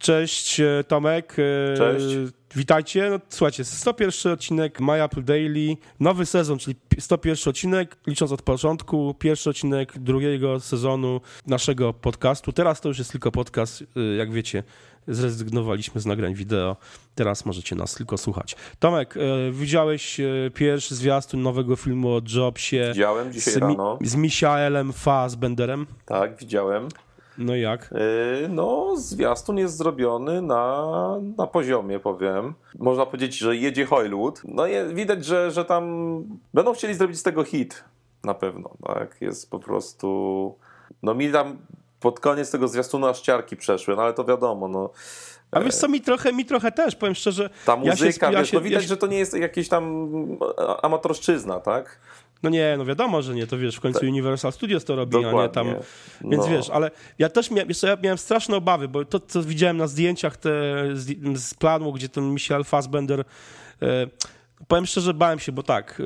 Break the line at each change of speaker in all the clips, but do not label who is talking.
Cześć e, Tomek.
E, Cześć.
Witajcie. No, słuchajcie, 101 odcinek My Apple Daily, nowy sezon, czyli 101 odcinek, licząc od początku, pierwszy odcinek drugiego sezonu naszego podcastu. Teraz to już jest tylko podcast, e, jak wiecie, zrezygnowaliśmy z nagrań wideo. Teraz możecie nas tylko słuchać. Tomek, widziałeś pierwszy zwiastun nowego filmu o Jobsie?
Widziałem dzisiaj z, rano.
Z Michaelem Fassbenderem?
Tak, widziałem.
No jak?
Yy, no, zwiastun jest zrobiony na, na poziomie, powiem. Można powiedzieć, że jedzie Hollywood. No je, widać, że, że tam będą chcieli zrobić z tego hit. Na pewno, tak? Jest po prostu... No mi tam pod koniec tego zwiastunu aż ciarki przeszły, no ale to wiadomo, no...
A wiesz co, mi trochę, mi trochę też, powiem szczerze.
Ta muzyka, ja się, ja wiesz, się, no widać, ja się... że to nie jest jakieś tam amatorszczyzna, tak?
No nie, no wiadomo, że nie, to wiesz, w końcu tak. Universal Studios to robi, Dokładnie. a nie tam. Więc no. wiesz, ale ja też ja miałem straszne obawy, bo to, co widziałem na zdjęciach te, z, z planu, gdzie ten Michel Fassbender, e, powiem szczerze, bałem się, bo tak.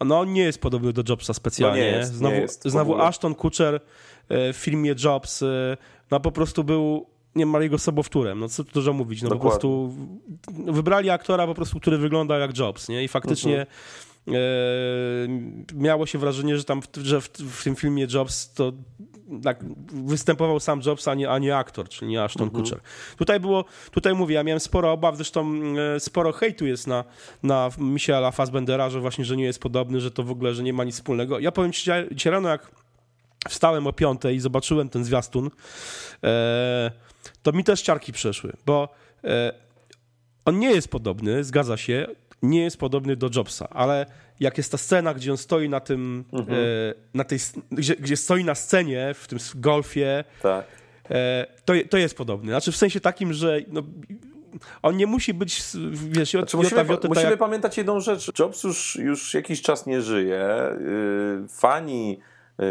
E, no on nie jest podobny do Jobsa specjalnie. No nie jest, znowu,
nie jest,
znowu Ashton Kutcher e, w filmie Jobs, e, no po prostu był nie ma jego sobowtórem, no co tu dużo mówić, no Dokładnie. po prostu wybrali aktora po prostu, który wygląda jak Jobs, nie? I faktycznie mhm. E, miało się wrażenie, że tam że w, w, tym filmie Jobs to tak, występował sam Jobs, a nie, a nie aktor, czyli nie Ashton mhm. Kutcher. Tutaj było, tutaj mówię, ja miałem sporo obaw, zresztą e, sporo hejtu jest na, na Michaela Fassbendera, że właśnie, że nie jest podobny, że to w ogóle, że nie ma nic wspólnego. Ja powiem ci dzisiaj rano, jak wstałem o piątej i zobaczyłem ten zwiastun, e, to mi też ciarki przeszły, bo on nie jest podobny, zgadza się, nie jest podobny do Jobsa, ale jak jest ta scena, gdzie on stoi na tym, mhm. e, na tej, gdzie, gdzie, stoi na scenie w tym golfie,
tak.
e, to, to jest podobny. Znaczy w sensie takim, że no, on nie musi być, wiesz, znaczy,
musimy, jota, musimy jak... pamiętać jedną rzecz. Jobs już, już jakiś czas nie żyje. Yy, fani Y,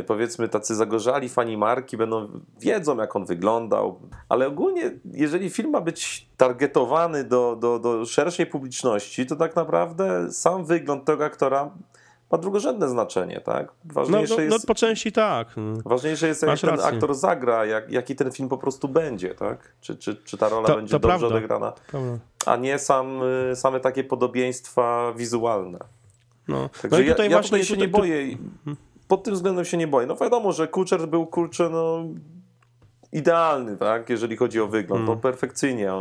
powiedzmy tacy zagorzali fani marki będą, wiedzą jak on wyglądał, ale ogólnie jeżeli film ma być targetowany do, do, do szerszej publiczności, to tak naprawdę sam wygląd tego aktora ma drugorzędne znaczenie, tak?
Ważniejsze no, no, jest, no po części tak.
Ważniejsze jest, jak ten aktor zagra, jak, jaki ten film po prostu będzie, tak? Czy, czy, czy ta rola to, będzie to dobrze prawda. odegrana, a nie sam, y, same takie podobieństwa wizualne.
No.
Także no i tutaj ja, ja tutaj się tutaj, nie boję. Mhm pod tym względem się nie boję. No wiadomo, że Kuczer był kurczę no, idealny, tak, jeżeli chodzi o wygląd, mm. no perfekcyjnie.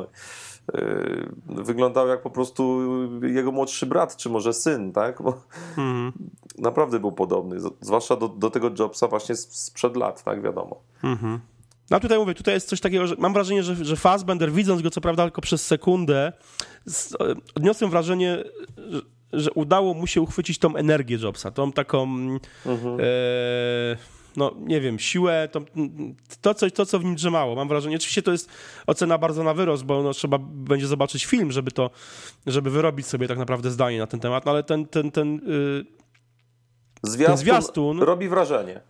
Yy, wyglądał jak po prostu jego młodszy brat, czy może syn, tak? Bo mm. Naprawdę był podobny, zwłaszcza do, do tego Jobsa właśnie sprzed lat, tak, wiadomo. Mm -hmm.
No tutaj mówię, tutaj jest coś takiego, że mam wrażenie, że, że Fassbender, widząc go co prawda tylko przez sekundę, odniosłem wrażenie, że, udało mu się uchwycić tą energię Jobsa, tą taką, mhm. e, no nie wiem, siłę, to, to, coś, to, co w nim drzymało. Mam wrażenie, oczywiście to jest ocena bardzo na wyrost, bo no, trzeba będzie zobaczyć film, żeby to, żeby wyrobić sobie tak naprawdę zdanie na ten temat, no, ale ten, ten, ten, yy,
zwiastun, ten zwiastun robi wrażenie.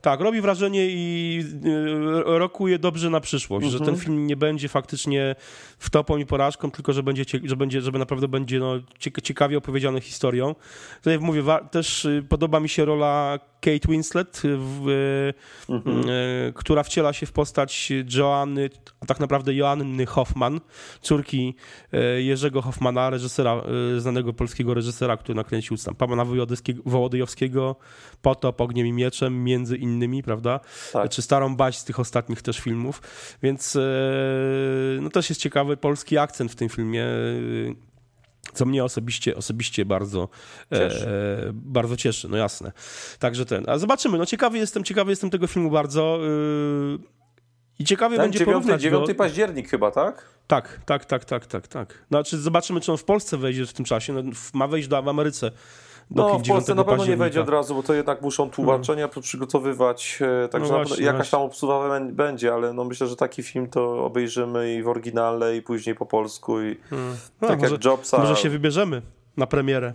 Tak, robi wrażenie i y, rokuje dobrze na przyszłość, że ten mhm. film nie będzie faktycznie wtopą i porażką, tylko że będzie, że będzie, żeby naprawdę będzie no, ciekawie opowiedziany historią. Tutaj mówię, też y, podoba mi się rola Kate Winslet, w, mhm. E, która wciela się w postać Joanny, tak naprawdę Joanny Hoffman, córki e, Jerzego Hoffmana, reżysera, e, znanego polskiego reżysera, który nakręcił tam Pana Wołodyjowskiego, Potop, Ogniem i Mieczem, między innymi, prawda? Tak. Czy Starą Baś z tych ostatnich też filmów. Więc no też jest ciekawy polski akcent w tym filmie co mnie osobiście, osobiście bardzo cieszy. E, bardzo cieszy, no jasne. Także ten, a zobaczymy, no ciekawy jestem, ciekawy jestem tego filmu bardzo yy, i ciekawy
Ten
będzie
9,
porównać
9 go. październik chyba, tak?
Tak, tak, tak, tak, tak, tak. Znaczy zobaczymy, czy on w Polsce wejdzie w tym czasie, no, ma wejść do, w Ameryce
no, w Polsce na pewno nie wejdzie od razu, bo to jednak muszą tłumaczenia hmm. przygotowywać, e, także no właśnie, jakaś tam obsługa będzie, ale no myślę, że taki film to obejrzymy i w oryginale, i później po polsku, i hmm. no, tak może, jak Jobsa.
Może się wybierzemy na premierę.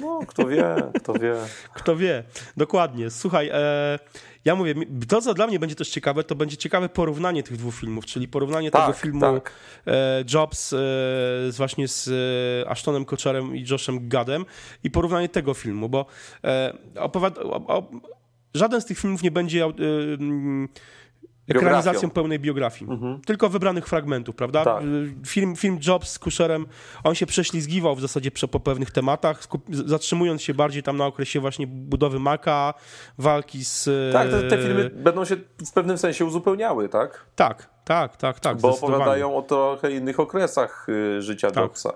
No, kto wie, kto wie.
kto wie, dokładnie. Słuchaj, e, ja mówię, to co dla mnie będzie też ciekawe, to będzie ciekawe porównanie tych dwóch filmów, czyli porównanie tak, tego filmu tak. e, Jobs e, z właśnie z e, Ashtonem Kutcherem i Joshem Gadem i porównanie tego filmu, bo e, opowiada, o, o, żaden z tych filmów nie będzie ekranizacją pełnej biografii. Mhm. Tylko wybranych fragmentów, prawda? Tak. Film, film Jobs z Kusherem, on się prześlizgiwał w zasadzie po pewnych tematach, zatrzymując się bardziej tam na okresie właśnie budowy Maka, walki z...
Tak, te, te filmy będą się w pewnym sensie uzupełniały, tak?
Tak, tak, tak, tak.
Bo opowiadają o trochę innych okresach y, życia tak. Jobsa.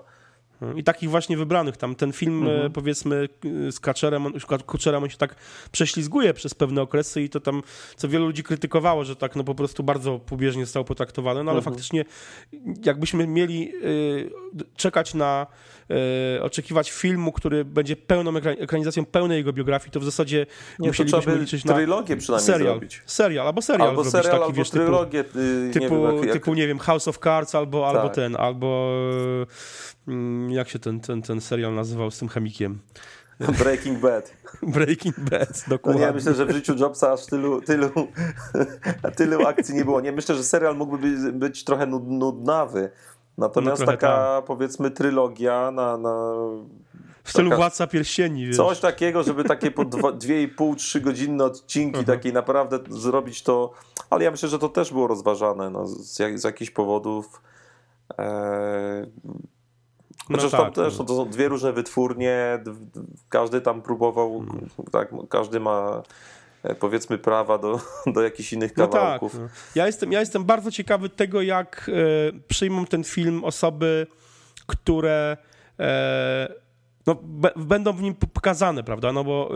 I takich właśnie wybranych. Tam ten film, e, mhm. powiedzmy, z Kaczerem, Kuczerem, on się tak prześlizguje przez pewne okresy i to tam, co wielu ludzi krytykowało, że tak no po prostu bardzo pobieżnie został potraktowany, no ale mhm. faktycznie jakbyśmy mieli y, czekać na, y, oczekiwać filmu, który będzie pełną ekranizacją pełnej jego biografii, to w zasadzie
nie, musielibyśmy liczyć
na
trylogię przynajmniej
serial,
zrobić.
Serial, albo serial
albo
zrobić,
serial,
taki,
albo
wiesz,
trylogię,
typu, y, typu, nie wiem, jak, typu, nie wiem, House of Cards, albo, tak. albo ten, albo jak się ten, ten, ten serial nazywał z tym chemikiem?
Breaking Bad.
Breaking Bad, dokładnie.
No nie, myślę, że w życiu Jobsa aż tylu, tylu, tylu akcji nie było. Nie, myślę, że serial mógłby być, być trochę nudnawy. Natomiast no taka, tak. powiedzmy, trylogia na... na
w stylu Władca Pierścieni. Wiesz.
Coś takiego, żeby takie po 2,5-3 godzinne odcinki, uh takie naprawdę zrobić to... Ale ja myślę, że to też było rozważane no, z, jak, z jakichś powodów. Eee, No tak, tam też no. to są dwie różne wytwórnie, każdy tam próbował, hmm. tak, każdy ma e, powiedzmy prawa do, do jakichś innych kawałków.
No tak. Ja, jestem, ja jestem bardzo ciekawy tego, jak e, przyjmą ten film osoby, które e, no, będą w nim pokazane, prawda? No bo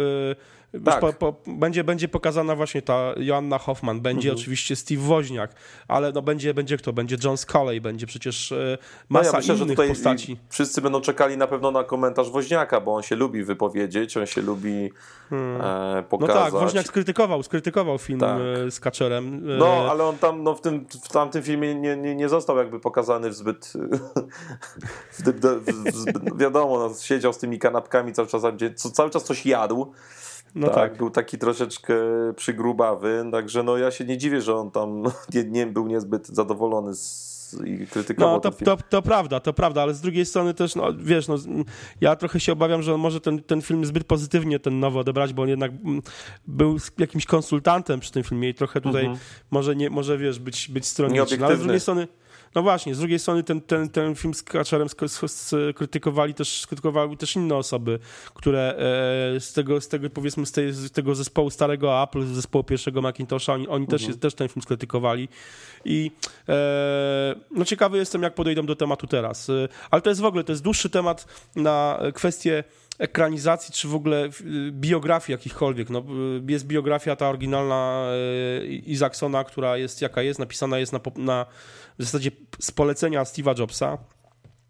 tak. Po, po, będzie, będzie pokazana właśnie ta Joanna Hoffman, będzie mhm. oczywiście Steve Woźniak, ale no będzie, będzie kto? Będzie John Scully, będzie przecież e, masa no ja myślę, innych postaci.
Wszyscy będą czekali na pewno na komentarz Woźniaka, bo on się lubi wypowiedzieć, on się lubi hmm. e, pokazać.
No tak, Woźniak skrytykował, skrytykował film tak. E, z Kaczerem.
E, no, ale on tam no, w, tym, w tamtym filmie nie, nie, nie został jakby pokazany w zbyt, w w zbyt wiadomo, no, siedział z tymi kanapkami cały czas, gdzie cały czas coś jadł. No tak, tak, był taki troszeczkę przygrubawy, także no ja się nie dziwię, że on tam nie, nie był niezbyt zadowolony z i krytykował
No to, to, to, prawda, to prawda, ale z drugiej strony też, no wiesz, no, ja trochę się obawiam, że on może ten, ten film zbyt pozytywnie ten nowy odebrać, bo on jednak mm, był jakimś konsultantem przy tym filmie i trochę tutaj mhm. może, nie, może wiesz, być, być stronniczy. No, ale z drugiej strony no właśnie, z drugiej strony ten, ten, ten film z Kaczarem skrytykowali też, skrytykowały też inne osoby, które e, z tego, z tego powiedzmy z, tej, z tego zespołu starego Apple, z zespołu pierwszego Macintosha, oni, oni też, mhm. też ten film skrytykowali i e, no ciekawy jestem, jak podejdą do tematu teraz. E, ale to jest w ogóle, to jest dłuższy temat na kwestię ekranizacji, czy w ogóle biografii jakichkolwiek. No, jest biografia ta oryginalna Isaacsona, która jest jaka jest, napisana jest na, na w zasadzie z polecenia Steve'a Jobsa,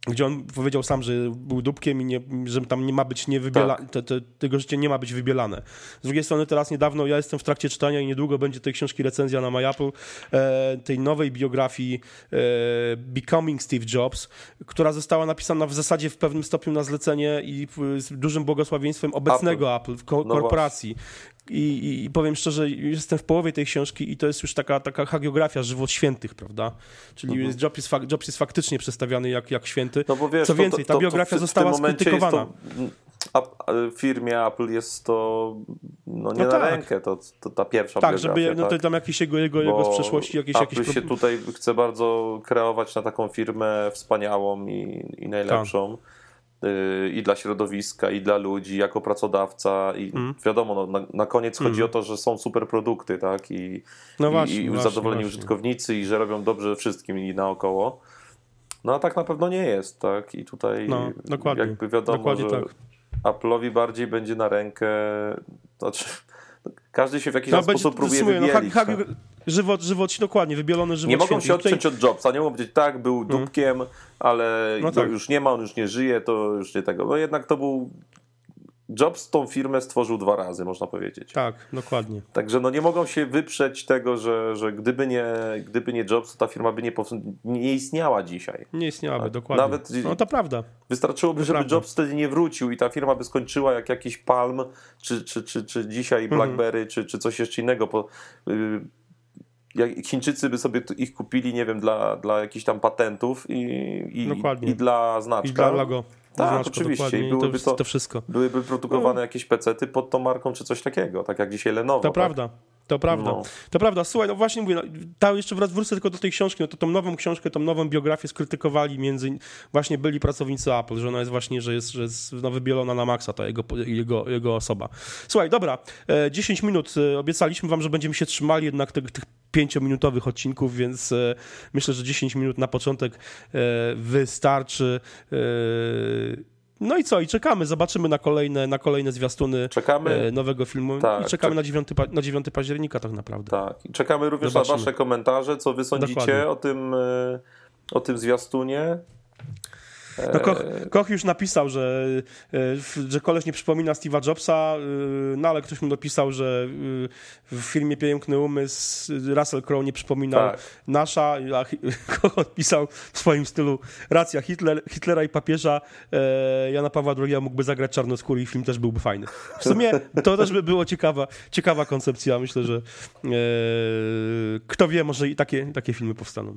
gdzie on powiedział sam, że był dupkiem i nie, że tam nie ma być niewybielane, tak. te, te, tego życie nie ma być wybielane. Z drugiej strony teraz niedawno, ja jestem w trakcie czytania i niedługo będzie tej książki recenzja na MyApple, e, tej nowej biografii e, Becoming Steve Jobs, która została napisana w zasadzie w pewnym stopniu na zlecenie i z dużym błogosławieństwem obecnego Apple, Apple ko no korporacji. I, I, powiem szczerze, jestem w połowie tej książki i to jest już taka, taka hagiografia żywot świętych, prawda? Czyli mhm. Jobs, jest fak, Jobs jest faktycznie przedstawiany jak, jak święty. No bo wiesz, Co więcej, to, to, ta biografia w, została skrytykowana.
w firmie Apple jest to no nie no na tak. rękę, to, to ta pierwsza
tak, biografia. Żeby, no tak, tam jakieś jego, jego, jego z przeszłości jakieś...
Apple jakieś... się tutaj chce bardzo kreować na taką firmę wspaniałą i, i najlepszą. Tak i dla środowiska, i dla ludzi, jako pracodawca. I mm. wiadomo, no, na, na koniec mm. chodzi o to, że są super produkty, tak? I, no właśnie, i, i zadowoleni właśnie. użytkownicy, i że robią dobrze wszystkim i naokoło. No a tak na pewno nie jest, tak? I tutaj no, dokładnie. jakby wiadomo, dokładnie że tak. Apple'owi bardziej będzie na rękę. Znaczy, każdy się w jakiś no, sposób próbuje mówię, wybielić. No, tak?
żywot, żywot dokładnie, wybielony żywot
Nie mogą się odciąć tutaj... od Jobsa, nie mogą powiedzieć tak, był mhm. dupkiem, hmm. ale no tak. już nie ma, on już nie żyje, to już nie tego. No jednak to był Jobs tą firmę stworzył dwa razy, można powiedzieć.
Tak, dokładnie.
Także no nie mogą się wyprzeć tego, że, że gdyby, nie, gdyby nie Jobs, to ta firma by nie, nie istniała dzisiaj.
Nie istniałaby, tak? dokładnie. Nawet no to prawda.
Wystarczyłoby, to żeby prawda. Jobs wtedy nie wrócił i ta firma by skończyła jak jakiś Palm, czy, czy, czy, czy dzisiaj mhm. BlackBerry, mhm. czy, czy coś jeszcze innego. Po, y, jak Chińczycy by sobie ich kupili, nie wiem, dla, dla jakichś tam patentów i, i, i dla znaczka. I
dla logo.
Tak, oczywiście. I byłyby
to, to, wszystko.
Byłyby produkowane no. jakieś pecety pod tą marką, czy coś takiego, tak jak dzisiaj Lenovo.
To
tak?
prawda. To prawda, no. to prawda. Słuchaj, no właśnie mówię, no, ta, jeszcze wraz wrócę tylko do tej książki, no to tą nową książkę, tą nową biografię skrytykowali między, właśnie byli pracownicy Apple, że ona jest właśnie, że jest, że jest no, wybielona na maksa ta jego, jego, jego osoba. Słuchaj, dobra, 10 e, minut, e, obiecaliśmy wam, że będziemy się trzymali jednak tych, tych pięciominutowych odcinków, więc e, myślę, że 10 minut na początek wystarczy. No i co? I czekamy, zobaczymy na kolejne, na kolejne zwiastuny czekamy, e, nowego filmu tak, i czekamy na 9, na 9 października tak naprawdę.
Tak, i czekamy również zobaczymy. na wasze komentarze, co wy sądzicie o tym, e, o tym zwiastunie.
No, Koch, Koch, już napisał, że, e, że koleś nie przypomina Steve'a Jobsa, e, no ale ktoś mu napisał, że e, w filmie Piękny Umysł Russell Crowe nie przypominał tak. nasza, a Koch odpisał w swoim stylu racja, Hitler, Hitlera i papieża Jana Pawła II mógłby zagrać czarnoskóry i film też byłby fajny. W sumie to też by było ciekawa, ciekawa koncepcja. Myślę, że kto wie, może i takie, takie filmy powstaną.